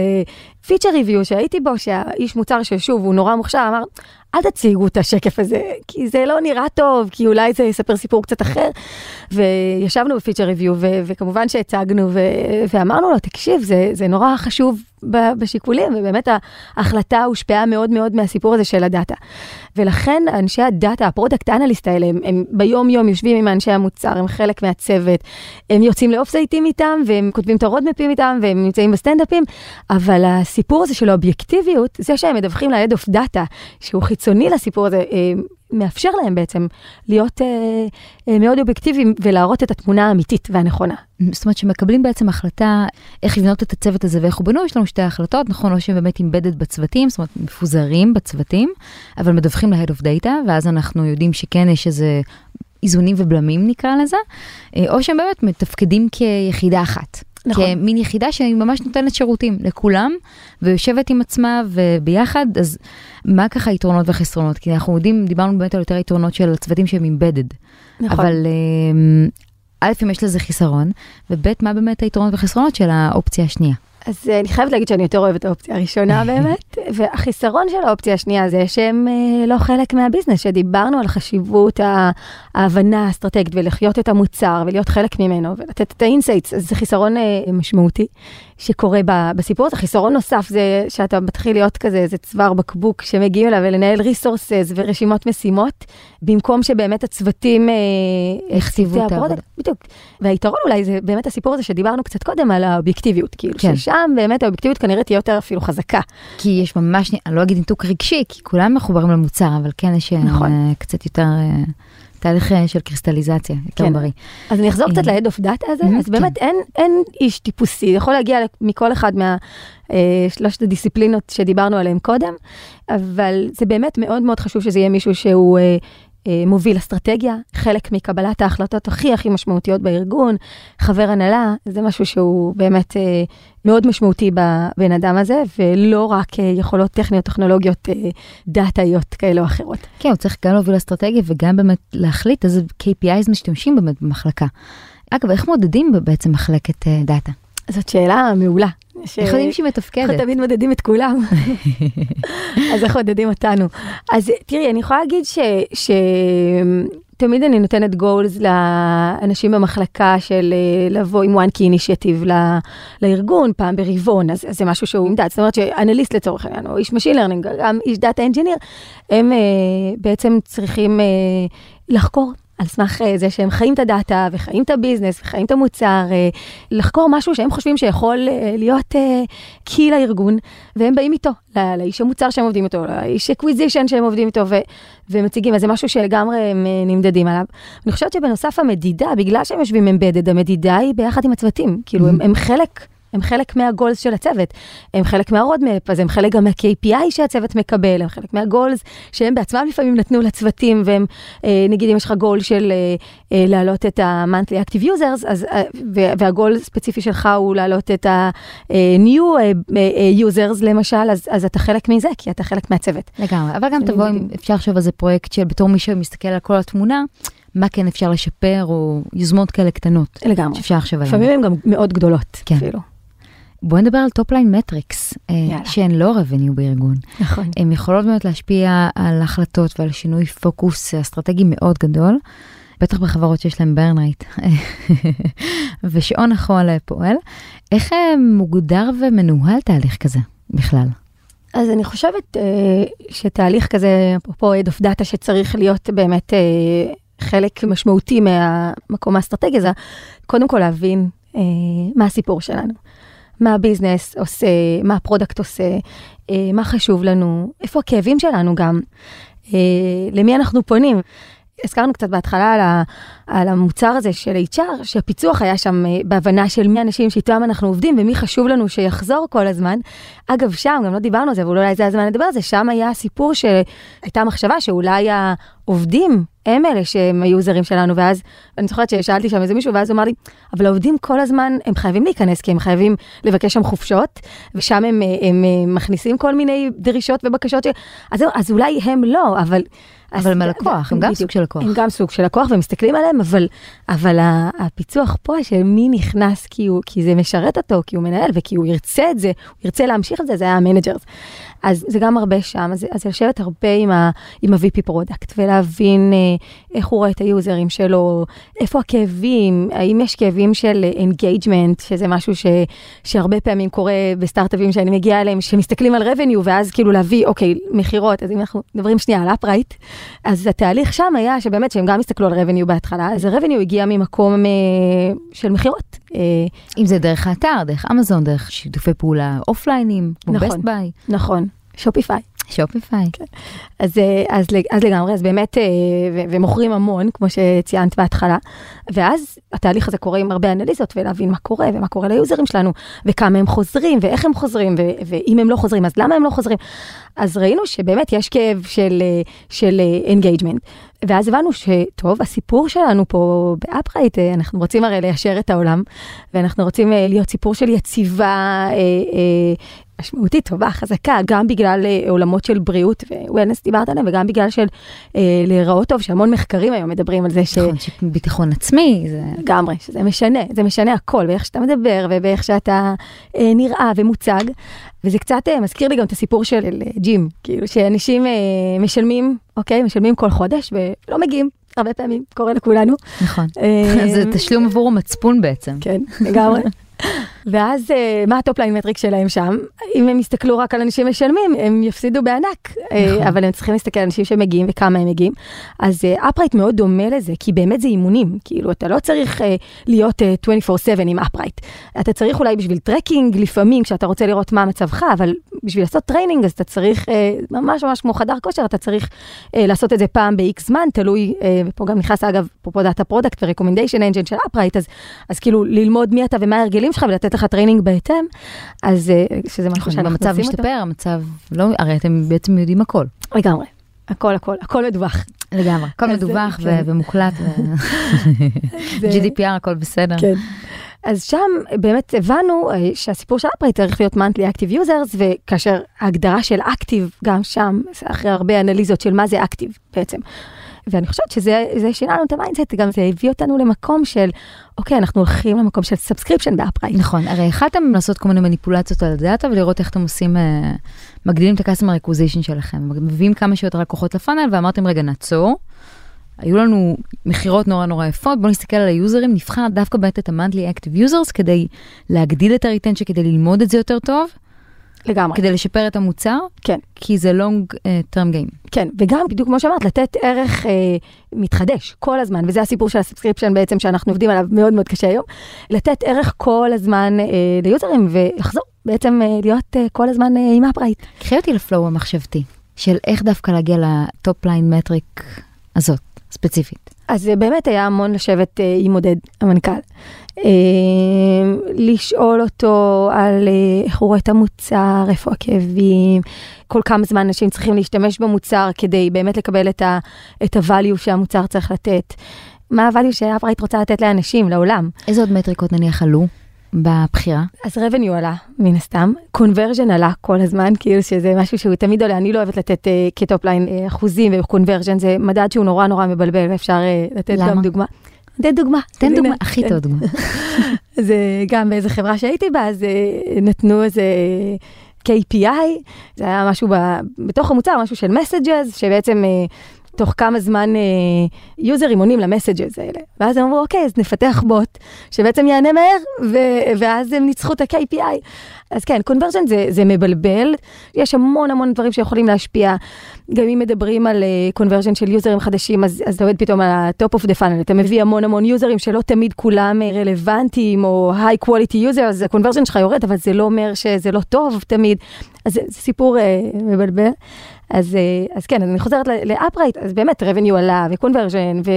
feature review שהייתי בו, שהאיש מוצר ששוב, הוא נורא מוכשר, אמר, אל תציגו את השקף הזה, כי זה לא נראה טוב, כי אולי זה יספר סיפור קצת אחר. וישבנו ב feature review, ו- וכמובן שהצגנו, ו- ואמרנו לו, תקשיב, זה, זה נורא חשוב בשיקולים, ובאמת ההחלטה הושפעה מאוד מאוד מהסיפור הזה של ה data. ולכן אנשי ה data, ה product analyst האלה, הם, הם ביום יום יושבים עם אנשי המוצר, הם חלק מהצוות, הם יוצאים לאוף סייטים איתם, והם כותבים את הרודמפים איתם, והם נמצאים בסטנדאפים, אבל הסיפור הזה של האובייקטיביות, זה שהם מדווחים ל-Head of Data, שהוא חיצוני לסיפור הזה, אה, מאפשר להם בעצם להיות אה, אה, מאוד אובייקטיביים ולהראות את התמונה האמיתית והנכונה. זאת אומרת שמקבלים בעצם החלטה איך לבנות את הצוות הזה ואיך הוא בנוי, יש לנו שתי החלטות, נכון, או שהם באמת אימבדד בצוותים, זאת אומרת מפוזרים בצוותים, אבל מדווחים ל-Head of Data, ואז אנחנו יודעים שכן יש איזה איזונים ובלמים נקרא לזה, אה, או שהם באמת מתפקדים כיחידה אחת. נכון. כמין יחידה שהיא ממש נותנת שירותים לכולם, ויושבת עם עצמה וביחד, אז מה ככה היתרונות והחסרונות? כי אנחנו יודעים, דיברנו באמת על יותר יתרונות של הצוותים שהם אימבדד. נכון. אבל אמ, א', אם יש לזה חיסרון, וב', מה באמת היתרונות והחסרונות של האופציה השנייה? אז אה, אני חייבת להגיד שאני יותר אוהבת את האופציה הראשונה באמת, והחיסרון של האופציה השנייה זה שהם אה, לא חלק מהביזנס, שדיברנו על חשיבות ההבנה האסטרטגית ולחיות את המוצר ולהיות חלק ממנו ולתת את ה insights, אז זה חיסרון אה, משמעותי שקורה בסיפור הזה. חיסרון נוסף זה שאתה מתחיל להיות כזה איזה צוואר בקבוק שמגיעים אליו ולנהל resources ורשימות משימות, במקום שבאמת הצוותים... יכתיבו את העבודה. בדיוק. והיתרון אולי זה באמת הסיפור הזה שדיברנו קצת קודם על האובייקטיביות, כאילו כן. ששם באמת האובייקטיביות כנראה תהיה יותר אפילו חזקה. כי יש ממש, אני לא אגיד ניתוק רגשי, כי כולם מחוברים למוצר, אבל כן יש אה, נכון. קצת יותר אה, תהליך אה, של קריסטליזציה, יותר כן. בריא. אז אני אחזור אה. קצת ל-Head of Data הזה, אז באמת אין, אין איש טיפוסי, יכול להגיע מכל אחד מהשלושת הדיסציפלינות שדיברנו עליהן קודם, אבל זה באמת מאוד מאוד חשוב שזה יהיה מישהו שהוא אה, אה, מוביל אסטרטגיה, חלק מקבלת ההחלטות הכי הכי משמעותיות בארגון, חבר הנהלה, זה משהו שהוא באמת אה, מאוד משמעותי בבן אדם הזה, ולא רק אה, יכולות טכניות, טכנולוגיות, אה, דאטאיות כאלה או אחרות. כן, הוא צריך גם להוביל אסטרטגיה וגם באמת להחליט איזה KPIs משתמשים באמת במחלקה. אגב, איך מודדים בעצם מחלקת אה, דאטה? זאת שאלה מעולה. ש- איך יודעים שהיא אנחנו מתפקדת? תמיד מדדים את כולם, אז איך מדדים אותנו? אז תראי, אני יכולה להגיד ש... ש... תמיד אני נותנת גולס לאנשים במחלקה של אה, לבוא עם one key initiative ל- לארגון פעם ברבעון, אז, אז זה משהו שהוא נמדד. זאת אומרת שאנליסט לצורך העניין, או איש Machine Learning, גם איש Data Engineer, הם אה, בעצם צריכים אה, לחקור. על סמך אה, זה שהם חיים את ה data וחיים את ה business וחיים את המוצר, אה, לחקור משהו שהם חושבים שיכול אה, להיות key לארגון, והם באים איתו, לא- לאיש המוצר שהם עובדים איתו, לאיש acquisition שהם עובדים איתו, ו, ומציגים, אז זה משהו שלגמרי הם נמדדים עליו. אני חושבת שבנוסף המדידה, בגלל שהם יושבים embedded, המדידה היא ביחד עם הצוותים, כאילו הם, הם חלק. הם חלק מהגולס של הצוות, הם חלק מהרודמפ, אז הם חלק גם מה-KPI שהצוות מקבל, הם חלק מהגולס שהם בעצמם לפעמים נתנו לצוותים, והם, אה, נגיד אם יש לך גול של אה, אה, להעלות את ה-monthly active users, אז, אה, והגול הספציפי שלך הוא להעלות את ה-new אה, אה, users למשל, אז, אז אתה חלק מזה, כי אתה חלק מהצוות. לגמרי, אבל גם תבוא מדהים. אפשר לחשוב על זה פרויקט של בתור מי שמסתכל על כל התמונה, מה כן אפשר לשפר, או יוזמות כאלה קטנות, לגמרי. שאפשר לחשוב עליהן. לפעמים הן גם מאוד גדולות, כן. אפילו. בואי נדבר על topline metrics, יאללה. שהן לא revenue בארגון. נכון. הן יכולות באמת להשפיע על החלטות ועל שינוי פוקוס אסטרטגי מאוד גדול, בטח בחברות שיש להן burn rate, ושעון החול פועל. איך אה, מוגדר ומנוהל תהליך כזה בכלל? אז אני חושבת אה, שתהליך כזה, אפרופו Head of Data, שצריך להיות באמת אה, חלק משמעותי מהמקום האסטרטגי, זה קודם כל להבין אה, מה הסיפור שלנו. מה ה business עושה, מה ה product עושה, אה, מה חשוב לנו, איפה הכאבים שלנו גם, אה, למי אנחנו פונים. הזכרנו קצת בהתחלה על, ה, על המוצר הזה של HR, שהפיצוח היה שם אה, בהבנה של מי האנשים שאיתם אנחנו עובדים ומי חשוב לנו שיחזור כל הזמן. אגב, שם, גם לא דיברנו על זה, אבל אולי זה הזמן לדבר על זה, שם היה סיפור שהייתה מחשבה שאולי העובדים הם אלה שהם היוזרים שלנו, ואז אני זוכרת ששאלתי שם איזה מישהו, ואז הוא אמר לי, אבל העובדים כל הזמן, הם חייבים להיכנס, כי הם חייבים לבקש שם חופשות, ושם הם, הם, הם מכניסים כל מיני דרישות ובקשות, ש... אז, אז אולי הם לא, אבל... אבל הם הלקוח, הם גם סוג של לקוח. הם גם סוג של לקוח ומסתכלים עליהם, אבל, אבל הפיצוח פה של מי נכנס כי, הוא, כי זה משרת אותו, כי הוא מנהל וכי הוא ירצה את זה, הוא ירצה להמשיך את זה, זה היה ה managers. אז זה גם הרבה שם, אז, אז לשבת הרבה עם, ה, עם ה-VP product ולהבין אה, איך הוא רואה את היוזרים שלו, איפה הכאבים, האם יש כאבים של engagement, שזה משהו ש, שהרבה פעמים קורה בסטארט-אפים שאני מגיעה אליהם, שמסתכלים על revenue ואז כאילו להביא, אוקיי, מכירות, אז אם אנחנו מדברים שנייה על Upright, אז התהליך שם היה שבאמת שהם גם הסתכלו על revenue בהתחלה, אז ה-revenue הגיע ממקום אה, של מכירות. אה, אם זה דרך האתר, דרך אמזון, דרך שיתופי פעולה אופליינים, כמו נכון, Best Buy. נכון, Shopify. Shopify. כן. אז, אה, אז, אז לגמרי, אז באמת, אה, ומוכרים המון, כמו שציינת בהתחלה, ואז התהליך הזה קורה עם הרבה אנליזות, ולהבין מה קורה, ומה קורה ליוזרים שלנו, וכמה הם חוזרים, ואיך הם חוזרים, ו- ואם הם לא חוזרים, אז למה הם לא חוזרים. אז ראינו שבאמת יש כאב של, אה, של engagement. ואז הבנו שטוב, הסיפור שלנו פה ב Upright, אנחנו רוצים הרי ליישר את העולם, ואנחנו רוצים להיות סיפור של יציבה, משמעותית, טובה, חזקה, גם בגלל אה, עולמות של בריאות ווולנס דיברת עליהם, וגם בגלל של אה, להיראות טוב, שהמון מחקרים היום מדברים על זה ש... נכון, שביטחון עצמי, זה... לגמרי, שזה משנה, זה משנה הכל, באיך שאתה מדבר ובאיך שאתה אה, נראה ומוצג, וזה קצת אה, מזכיר לי גם את הסיפור של אה, ג'ים, כאילו שאנשים אה, משלמים, אוקיי, משלמים כל חודש ולא מגיעים. הרבה פעמים, קורה לכולנו. נכון, אה, זה תשלום עבור המצפון בעצם. כן, לגמרי. ואז אה, מה ה topline metric שלהם שם? אם הם יסתכלו רק על אנשים משלמים, הם יפסידו בענק, אה, נכון. אבל הם צריכים להסתכל על אנשים שמגיעים וכמה הם מגיעים. אז Upright מאוד דומה לזה, כי באמת זה אימונים, כאילו אתה לא צריך להיות 24/7 עם Upright. אתה צריך אולי בשביל tracking, לפעמים כשאתה רוצה לראות מה מצבך, אבל בשביל לעשות training אז אתה צריך, ממש ממש כמו חדר כושר, אתה צריך לעשות את זה פעם ב-X זמן, תלוי, ופה גם נכנס אגב, אפרופו data product ו recommendation engine של Upright, אז, אז כאילו ללמוד מי אתה ומה ההרגלים שלך ולתת לך training בהתאם, אז שזה משהו שאנחנו עושים אותו. המצב משתפר, המצב לא, הרי אתם בעצם יודעים הכל. לגמרי. הכל, הכל, הכל מדווח. לגמרי, הכל מדווח כן. ומוקלט, GDPR, הכל בסדר. כן. אז שם באמת הבנו שהסיפור של Upright צריך להיות monthly active users, וכאשר ההגדרה של active גם שם, אחרי הרבה אנליזות של מה זה active בעצם. ואני חושבת שזה שינה לנו את ה mindset, גם זה הביא אותנו למקום של, אוקיי, אנחנו הולכים למקום של subscription ב Upright. נכון, הרי יכלתם לעשות כל מיני מניפולציות על דאטה ולראות איך אתם עושים, אה, מגדילים את ה-customer acquisition שלכם, מביאים כמה שיותר לקוחות ל funnel ואמרתם, רגע, נעצור. היו לנו מכירות נורא נורא יפות, בואו נסתכל על ה users, נבחר דווקא באמת את ה-monthly active users כדי להגדיל את ה-retention, כדי ללמוד את זה יותר טוב. לגמרי. כדי לשפר את המוצר? כן. כי זה long uh, term game. כן, וגם בדיוק כמו שאמרת, לתת ערך uh, מתחדש כל הזמן, וזה הסיפור של ה subscription בעצם שאנחנו עובדים עליו מאוד מאוד קשה היום, לתת ערך כל הזמן uh, ל users ולחזור בעצם uh, להיות uh, כל הזמן uh, עם Upright. קחי אותי ל flow המחשבתי, של איך דווקא להגיע ל top line metric הזאת, ספציפית. אז באמת היה המון לשבת uh, עם עודד, המנכ"ל. Uh, לשאול אותו על איך הוא רואה את המוצר, איפה הכאבים, כל כמה זמן אנשים צריכים להשתמש במוצר כדי באמת לקבל את ה-value שהמוצר צריך לתת. מה ה-value ש Upright רוצה לתת לאנשים, לעולם. איזה עוד מטריקות נניח עלו? בבחירה? אז revenue עלה, מן הסתם. conversion עלה כל הזמן, כאילו שזה משהו שהוא תמיד עולה. אני לא אוהבת לתת uh, כ top line uh, אחוזים, ו-conversion זה מדד שהוא נורא נורא מבלבל, ואפשר uh, לתת למה? גם דוגמה. תן דוגמה. תן דוגמה, הכי טוב דוגמה. אז גם באיזה חברה שהייתי בה, אז נתנו איזה... KPI, זה היה משהו ב, בתוך המוצר, משהו של messages, שבעצם תוך כמה זמן יוזרים עונים למסג'ז האלה. ואז הם אמרו, אוקיי, אז נפתח בוט שבעצם יענה מהר, ו- ואז הם ניצחו את ה-KPI. אז כן, קונברז'ן זה, זה מבלבל, יש המון המון דברים שיכולים להשפיע. גם אם מדברים על קונברז'ן uh, של יוזרים חדשים, אז, אז אתה עובד פתאום על ה-top of the funnel, אתה מביא המון המון יוזרים שלא תמיד כולם רלוונטיים, או high quality user, אז הקונברז'ן שלך יורד, אבל זה לא אומר שזה לא טוב תמיד. אז זה סיפור uh, מבלבל. אז, אה, אז כן, אז אני חוזרת ל Upright, אז באמת revenue עלה ו-conversion,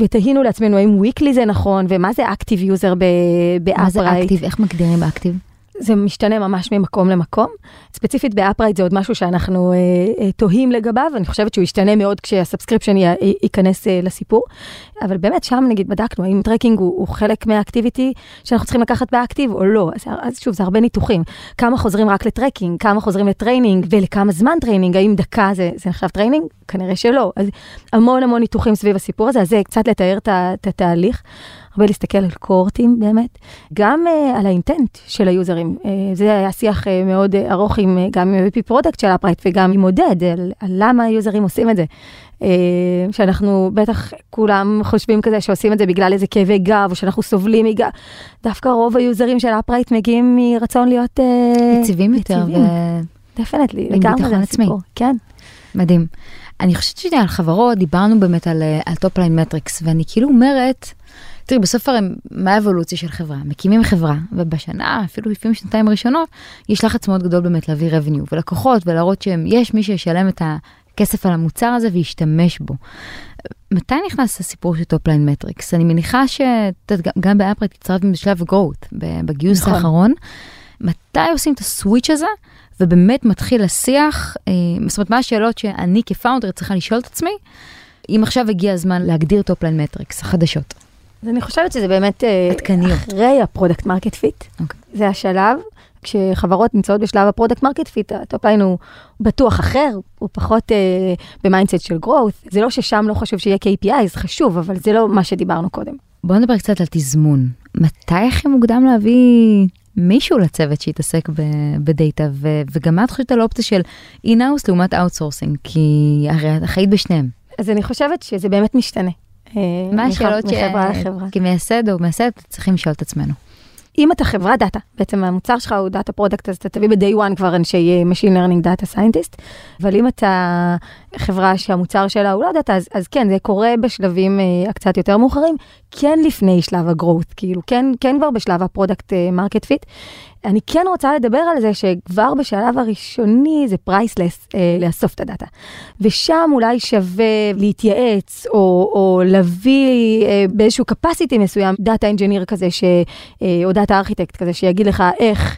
ותהינו לעצמנו האם weekly זה נכון, ומה זה active user ב Upright. מה זה active? איך מגדירים active? זה משתנה ממש ממקום למקום. ספציפית ב Upright זה עוד משהו שאנחנו אה, אה, תוהים לגביו, אני חושבת שהוא ישתנה מאוד כשה subscription ייכנס אה, לסיפור. אבל באמת שם נגיד בדקנו האם tracking הוא, הוא חלק מה activity שאנחנו צריכים לקחת ב active או לא. אז, אז שוב, זה הרבה ניתוחים. כמה חוזרים רק ל tracking, כמה חוזרים ל training ולכמה זמן training, האם דקה זה, זה נחשב training? כנראה שלא. אז המון המון ניתוחים סביב הסיפור הזה, אז זה קצת לתאר את התהליך. הרבה להסתכל על cohortים באמת, גם uh, על ה intent של ה users. Uh, זה היה שיח uh, מאוד uh, ארוך עם, uh, גם עם ה-VP product של Upright וגם עם עודד, על, על למה ה users עושים את זה. Uh, שאנחנו בטח כולם חושבים כזה שעושים את זה בגלל איזה כאבי גב, או שאנחנו סובלים מגב. דווקא רוב ה users של Upright מגיעים מרצון להיות... יציבים יותר. definitely, לגמרי זה הסיפור. כן. מדהים. אני חושבת שעל חברות דיברנו באמת על, על top line metrics, ואני כאילו אומרת, תראי, בסוף הרי מה האבולוציה של חברה? מקימים חברה, ובשנה, אפילו לפעמים שנתיים ראשונות, יש לחץ מאוד גדול באמת להביא revenue ולקוחות ולהראות שיש מי שישלם את הכסף על המוצר הזה וישתמש בו. מתי נכנס הסיפור של top line metrics? אני מניחה שגם ב Upright הצטרפתם בשלב growth, בגיוס נכון. האחרון. מתי עושים את ה switch הזה, ובאמת מתחיל השיח, אה, זאת אומרת, מה השאלות שאני כ founder צריכה לשאול את עצמי, אם עכשיו הגיע הזמן להגדיר top line metrics החדשות. אז אני חושבת שזה באמת אה, עדכניות. אחרי ה product market fit. זה השלב, כשחברות נמצאות בשלב ה product market fit, ה top line הוא בטוח אחר, הוא פחות אה, ב mindset של growth. זה לא ששם לא חשוב שיהיה KPI, זה חשוב, אבל זה לא מה שדיברנו קודם. בוא נדבר קצת על תזמון. מתי הכי מוקדם להביא מישהו לצוות שיתעסק בדאטה, ו- וגם מה את חושבת על אופציה של in-house לעומת outsourcing, כי הרי את חיית בשניהם. אז אני חושבת שזה באמת משתנה. אה, מה השאלות שכמייסד או מייסד צריכים לשאול את עצמנו? אם אתה חברת דאטה, בעצם המוצר שלך הוא data product, אז אתה תביא ב-day one כבר אנשי Machine Learning Data Scientist, אבל אם אתה חברה שהמוצר שלה הוא לא דאטה, אז, אז כן, זה קורה בשלבים uh, הקצת יותר מאוחרים, כן לפני שלב ה-growth, כאילו, כן, כן כבר בשלב ה product market fit. אני כן רוצה לדבר על זה שכבר בשלב הראשוני זה priceless אה, לאסוף את הדאטה. ושם אולי שווה להתייעץ או, או להביא אה, באיזשהו capacity מסוים data engineer כזה, ש, אה, או data architect כזה, שיגיד לך איך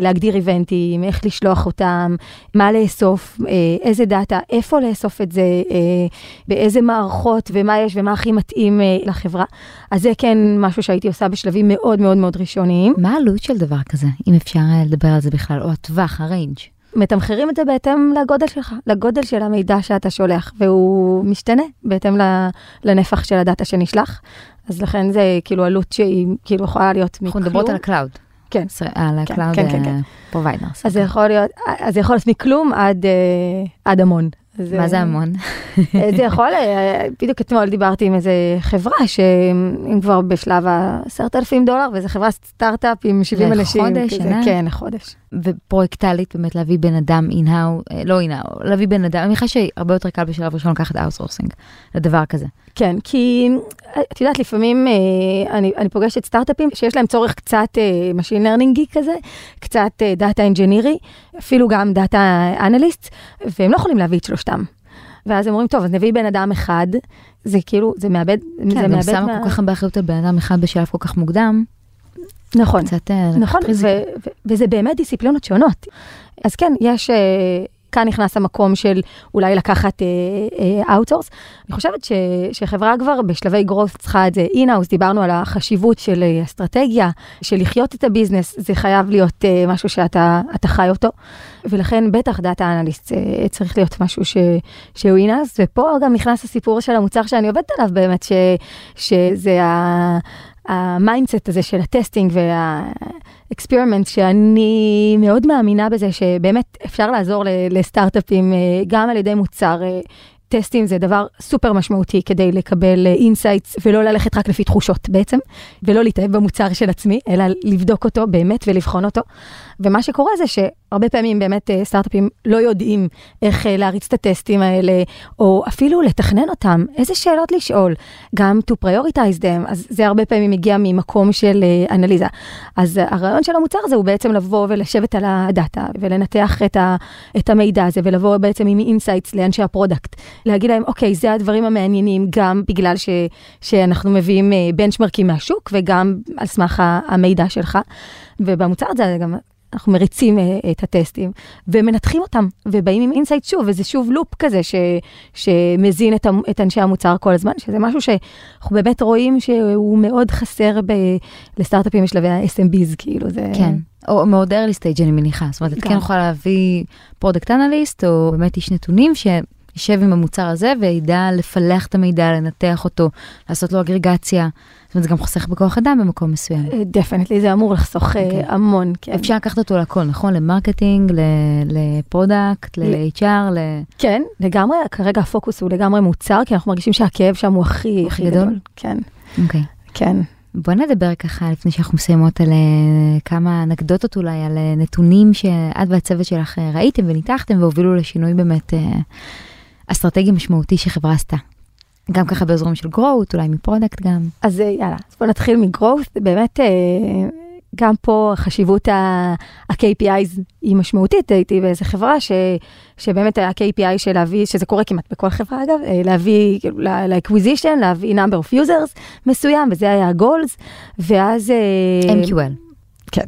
להגדיר eventים, איך לשלוח אותם, מה לאסוף, אה, איזה דאטה, איפה לאסוף את זה, אה, באיזה מערכות ומה יש ומה הכי מתאים לחברה. אז זה כן משהו שהייתי עושה בשלבים מאוד מאוד מאוד ראשוניים. מה העלות של דבר כזה, אם אפשר לדבר על זה בכלל, או הטווח, ה range? מתמחרים את זה בהתאם לגודל שלך, לגודל של המידע שאתה שולח, והוא משתנה בהתאם לנפח של הדאטה שנשלח. אז לכן זה כאילו עלות שהיא כאילו יכולה להיות מכלום. אנחנו מדברות על ה cloud. כן. על ה-Cloud כן, כן, כן, Providers. אז זה יכול להיות, אז זה יכול להיות מכלום עד, אה, עד המון. מה זה המון? אה, זה יכול, אה, בדיוק אתמול דיברתי עם איזה חברה שהם כבר בשלב ה-10,000 דולר, וזו חברה סטארט-אפ עם 70 אנשים. לחודש, שנה? כן, לחודש. ופרויקטלית באמת להביא בן אדם in-house, לא in-house, להביא בן אדם, אני מניחה שהרבה יותר קל בשלב ראשון לקחת outsourcing לדבר כזה. כן, כי את יודעת, לפעמים אה, אני, אני פוגשת סטארט-אפים שיש להם צורך קצת אה, Machine Learning כזה, קצת אה, אינג'ינירי, אפילו גם דאטה אנליסט, והם לא יכולים להביא את שלושתם. ואז הם אומרים, טוב, אז נביא בן אדם אחד, זה כאילו, זה מאבד, כן, זה מאבד מה... כן, גם שמה כל כך הרבה אחריות על בן אדם אחד בשלב כל כך מוקדם. נכון, קצת נכון, ו- ו- וזה באמת דיסציפלינות שונות. אז כן, יש כאן נכנס המקום של אולי לקחת outsource. Uh, uh, אני חושבת ש, שחברה כבר בשלבי growth צריכה את זה in-house, דיברנו על החשיבות של uh, אסטרטגיה, של לחיות את ה business, זה חייב להיות uh, משהו שאתה חי אותו, ולכן בטח data analyst uh, צריך להיות משהו ש, שהוא in-house, ופה גם נכנס הסיפור של המוצר שאני עובדת עליו באמת, ש, שזה ה... ה mindset הזה של ה testing וה experiment, שאני מאוד מאמינה בזה שבאמת אפשר לעזור לסטארט-אפים אה, גם על ידי מוצר. אה, טסטים זה דבר סופר משמעותי כדי לקבל insights ולא ללכת רק לפי תחושות בעצם, ולא להתאהב במוצר של עצמי, אלא לבדוק אותו באמת ולבחון אותו. ומה שקורה זה שהרבה פעמים באמת אה, סטארט-אפים לא יודעים איך אה, להריץ את הטסטים האלה, או אפילו לתכנן אותם, איזה שאלות לשאול, גם to prioritize them, אז זה הרבה פעמים מגיע ממקום של אה, אנליזה. אז הרעיון של המוצר הזה הוא בעצם לבוא ולשבת על הדאטה ולנתח את, ה, את המידע הזה, ולבוא בעצם עם insights לאנשי ה product, להגיד להם, אוקיי, זה הדברים המעניינים, גם בגלל ש, שאנחנו מביאים בנצ'מרקים מהשוק, וגם על סמך המידע שלך. ובמוצר הזה גם אנחנו מריצים אה, את הטסטים ומנתחים אותם ובאים עם insight שוב, וזה שוב loop כזה ש, שמזין את, את אנשי המוצר כל הזמן, שזה משהו שאנחנו באמת רואים שהוא מאוד חסר ב, לסטארט-אפים בשלבי ה-SMBs, כאילו זה... כן. או מאוד early stage אני מניחה, זאת אומרת, את כן יכולה להביא product analyst, או באמת איש נתונים ש... יישב עם המוצר הזה וידע לפלח את המידע, לנתח אותו, לעשות לו אגרגציה. זאת אומרת, זה גם חוסך בכוח אדם במקום מסוים. Definitely, זה אמור לחסוך okay. אה, אוקיי. המון. כן. אפשר לקחת אותו לכל, נכון? ל marketing, ל product, ל-HR, ל... כן, לגמרי, כרגע הפוקוס הוא לגמרי מוצר, כי אנחנו מרגישים שהכאב שם הוא הכי, הכי גדול. כן. אוקיי. כן. בוא נדבר ככה, לפני שאנחנו מסיימות, על אה, כמה אנקדוטות אולי, על אה, נתונים שאת והצוות שלך ראיתם וניתחתם והובילו לשינוי באמת אסטרטגי משמעותי שחברה עשתה. גם ככה באזורים של growth, אולי מ product גם. אז אה, יאללה, אז בוא נתחיל מ-growth, באמת אה, גם פה חשיבות ה-KPIs היא משמעותית, הייתי באיזה חברה ש, שבאמת ה-KPI של להביא, שזה קורה כמעט בכל חברה אגב, אה, להביא כאילו, ל-acquisition, להביא number of users מסוים, וזה היה ה-goals, ואז... MQL. כן.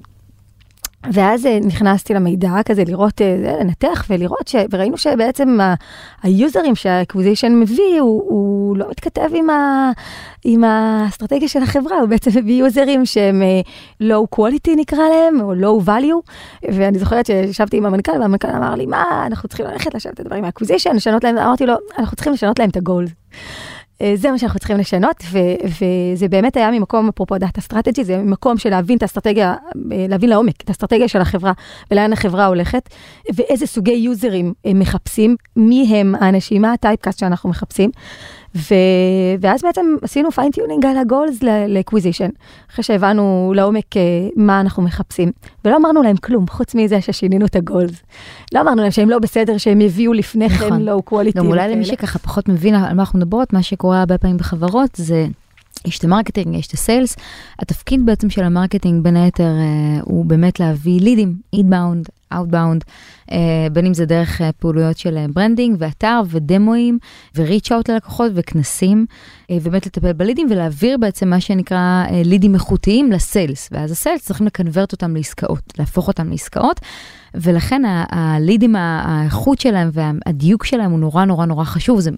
ואז אה, נכנסתי למידע כזה לראות, אה, לנתח ולראות, ש... וראינו שבעצם היוזרים שה acquisition מביא, הוא, הוא לא מתכתב עם, ה... עם האסטרטגיה של החברה, הוא בעצם מביא יוזרים שהם אה, quality נקרא להם, או low value, ואני זוכרת שישבתי עם המנכ"ל, והמנכ"ל אמר לי, מה, אנחנו צריכים ללכת לשבת את הדברים מה acquisition, לשנות להם, אמרתי לו, אנחנו צריכים לשנות להם את הגול. אה, זה מה שאנחנו צריכים לשנות, ו- וזה באמת היה ממקום, אפרופו data strategy, זה ממקום של להבין את האסטרטגיה, אה, להבין לעומק את האסטרטגיה של החברה, ולאן החברה הולכת, ואיזה סוגי יוזרים הם מחפשים, מי הם האנשים, מה ה typecast שאנחנו מחפשים. ו... ואז בעצם עשינו fine-tuning על ה goals ל acquisition, אחרי שהבנו לעומק אה, מה אנחנו מחפשים. ולא אמרנו להם כלום, חוץ מזה ששינינו את ה goals. לא אמרנו להם שהם לא בסדר, שהם הביאו לפני כן. low quality. גם אולי למי שככה פחות מבין על מה אנחנו מדברות, מה שקורה הרבה פעמים בחברות זה... יש את ה marketing, יש את ה sales. התפקיד בעצם של ה marketing בין היתר אה, הוא באמת להביא לידים, inbound, outbound, אה, בין אם זה דרך אה, פעילויות של אה, branding ואתר ודמואים ו reach out ללקוחות וכנסים, ובאמת לטפל בלידים ולהעביר בעצם מה שנקרא לידים איכותיים ל sales, ואז ה sales צריכים ל convert אותם לעסקאות, להפוך אותם לעסקאות, ולכן הלידים, האיכות שלהם והדיוק שלהם הוא נורא נורא נורא חשוב. זה,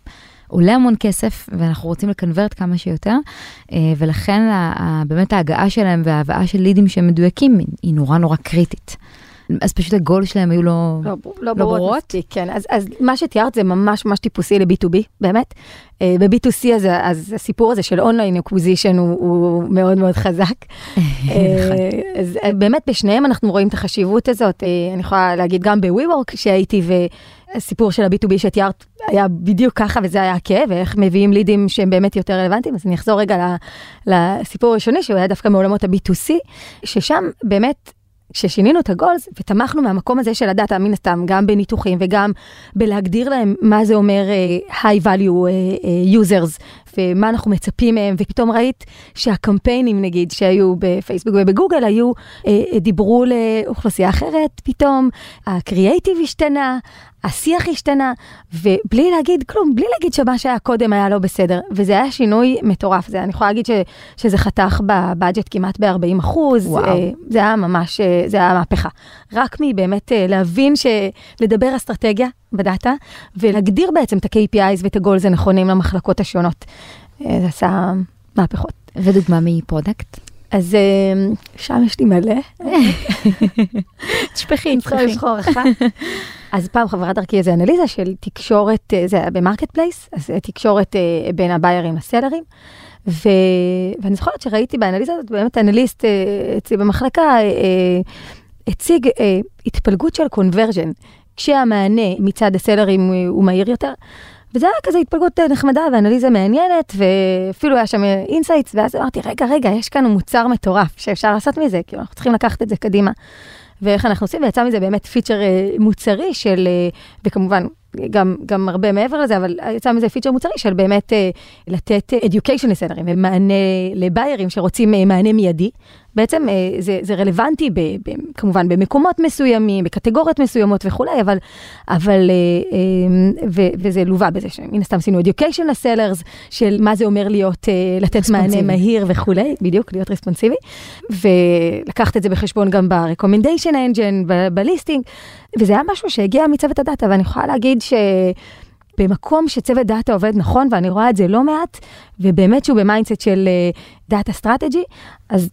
עולה המון כסף ואנחנו רוצים ל convert כמה שיותר, ולכן באמת ההגעה שלהם וההבאה של לידים שהם מדויקים היא נורא נורא קריטית. אז פשוט הגול שלהם היו לא, לא, לא, לא ברורות. מספיק, כן, אז, אז מה שתיארת זה ממש ממש טיפוסי ל-B2B, באמת. Uh, ב-B2C אז, אז הסיפור הזה של online acquisition הוא, הוא מאוד מאוד חזק. uh, אז uh, באמת בשניהם אנחנו רואים את החשיבות הזאת. אני יכולה להגיד גם ב-WeWork שהייתי והסיפור של ה-B2B שתיארת היה בדיוק ככה וזה היה הכאב, ואיך מביאים לידים שהם באמת יותר רלוונטיים. אז אני אחזור רגע לסיפור הראשוני שהוא היה דווקא מעולמות ה-B2C, ששם באמת כששינינו את הגולס ותמכנו מהמקום הזה של הדאטה, מן הסתם, גם בניתוחים וגם בלהגדיר להם מה זה אומר uh, high value uh, uh, users ומה אנחנו מצפים מהם, ופתאום ראית שהקמפיינים נגיד שהיו בפייסבוק ובגוגל היו, uh, דיברו לאוכלוסייה אחרת פתאום, הקריאייטיב השתנה, השיח השתנה, ובלי להגיד כלום, בלי להגיד שמה שהיה קודם היה לא בסדר, וזה היה שינוי מטורף, זה, אני יכולה להגיד ש, שזה חתך בבאג'ט כמעט ב-40 אחוז, אה, זה היה ממש, אה, זה היה מהפכה. רק מבאמת אה, להבין שלדבר אסטרטגיה בדאטה, ולהגדיר בעצם את ה-KPIs ואת הגולס הנכונים למחלקות השונות. זה עשה מהפכות. ודוגמה מ product? אז שם יש לי מלא. תשפכי, תשפכי. אז פעם עברה דרכי איזה אנליזה של תקשורת, אה, זה היה ב marketplace, אז אה, תקשורת אה, בין הביירים לסלרים. ו... ואני זוכרת שראיתי באנליזה הזאת, באמת אנליסט אצלי במחלקה הציג התפלגות של conversion, כשהמענה מצד הסלרים הוא מהיר יותר. וזה היה כזה התפלגות נחמדה ואנליזה מעניינת, ואפילו היה שם insights, ואז אמרתי, רגע, רגע, יש כאן מוצר מטורף שאפשר לעשות מזה, כאילו אנחנו צריכים לקחת את זה קדימה. ואיך אנחנו עושים, ויצא מזה באמת פיצ'ר אה, מוצרי של, אה, וכמובן, גם, גם הרבה מעבר לזה, אבל יצא מזה פיצ'ר מוצרי של באמת אה, לתת education לסלרים ומענה לביירים שרוצים אה, מענה מיידי. בעצם אה, זה, זה רלוונטי ב, ב, כמובן במקומות מסוימים, בקטגוריות מסוימות וכולי, אבל, אבל אה, אה, ו, וזה לווה בזה שמן הסתם עשינו education ל-sellers, של מה זה אומר להיות, לתת מענה מהיר וכולי, בדיוק, להיות responsive, ולקחת את זה בחשבון גם ב-recommendation engine, ב-listing, וזה היה משהו שהגיע מצוות הדאטה, ואני יכולה להגיד ש... במקום שצוות דאטה עובד נכון, ואני רואה את זה לא מעט, ובאמת שהוא ב-mindset של data uh, strategy, אז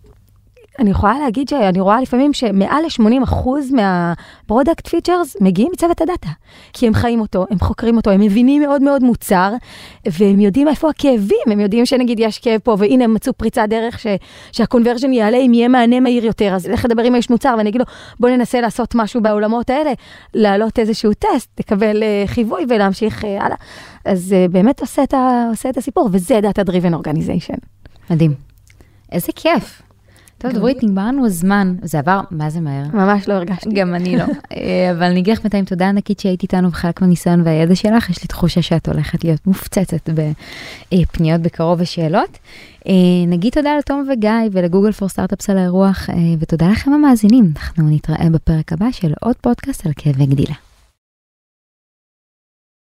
אני יכולה להגיד שאני רואה לפעמים שמעל ל-80% מה-product features מגיעים מצוות הדאטה. כי הם חיים אותו, הם חוקרים אותו, הם מבינים מאוד מאוד מוצר, והם יודעים איפה הכאבים, הם יודעים שנגיד יש כאב פה, והנה הם מצאו פריצת דרך ש, שהקונברז'ן יעלה אם יהיה מענה מהיר יותר, אז לך לדבר עם האיש מוצר ואני אגיד לו, בוא ננסה לעשות משהו בעולמות האלה, להעלות איזשהו טסט, לקבל uh, חיווי ולהמשיך uh, הלאה. אז uh, באמת עושה את, ה, עושה את הסיפור, וזה Data Driven Organization. מדהים. איזה כיף. טוב, דורית, נגמר לנו הזמן, זה עבר, מה זה מהר? ממש לא הרגשתי. גם אני לא. אה, אבל אני אגיד לך בינתיים תודה ענקית שהיית איתנו בחלק מהניסיון והידע שלך, יש לי תחושה שאת הולכת להיות מופצצת בפניות בקרוב ושאלות. אה, נגיד תודה לתום וגיא ולגוגל פור סטארט-אפס על האירוח, אה, ותודה לכם המאזינים. אנחנו נתראה בפרק הבא של עוד פודקאסט על כאבי גדילה.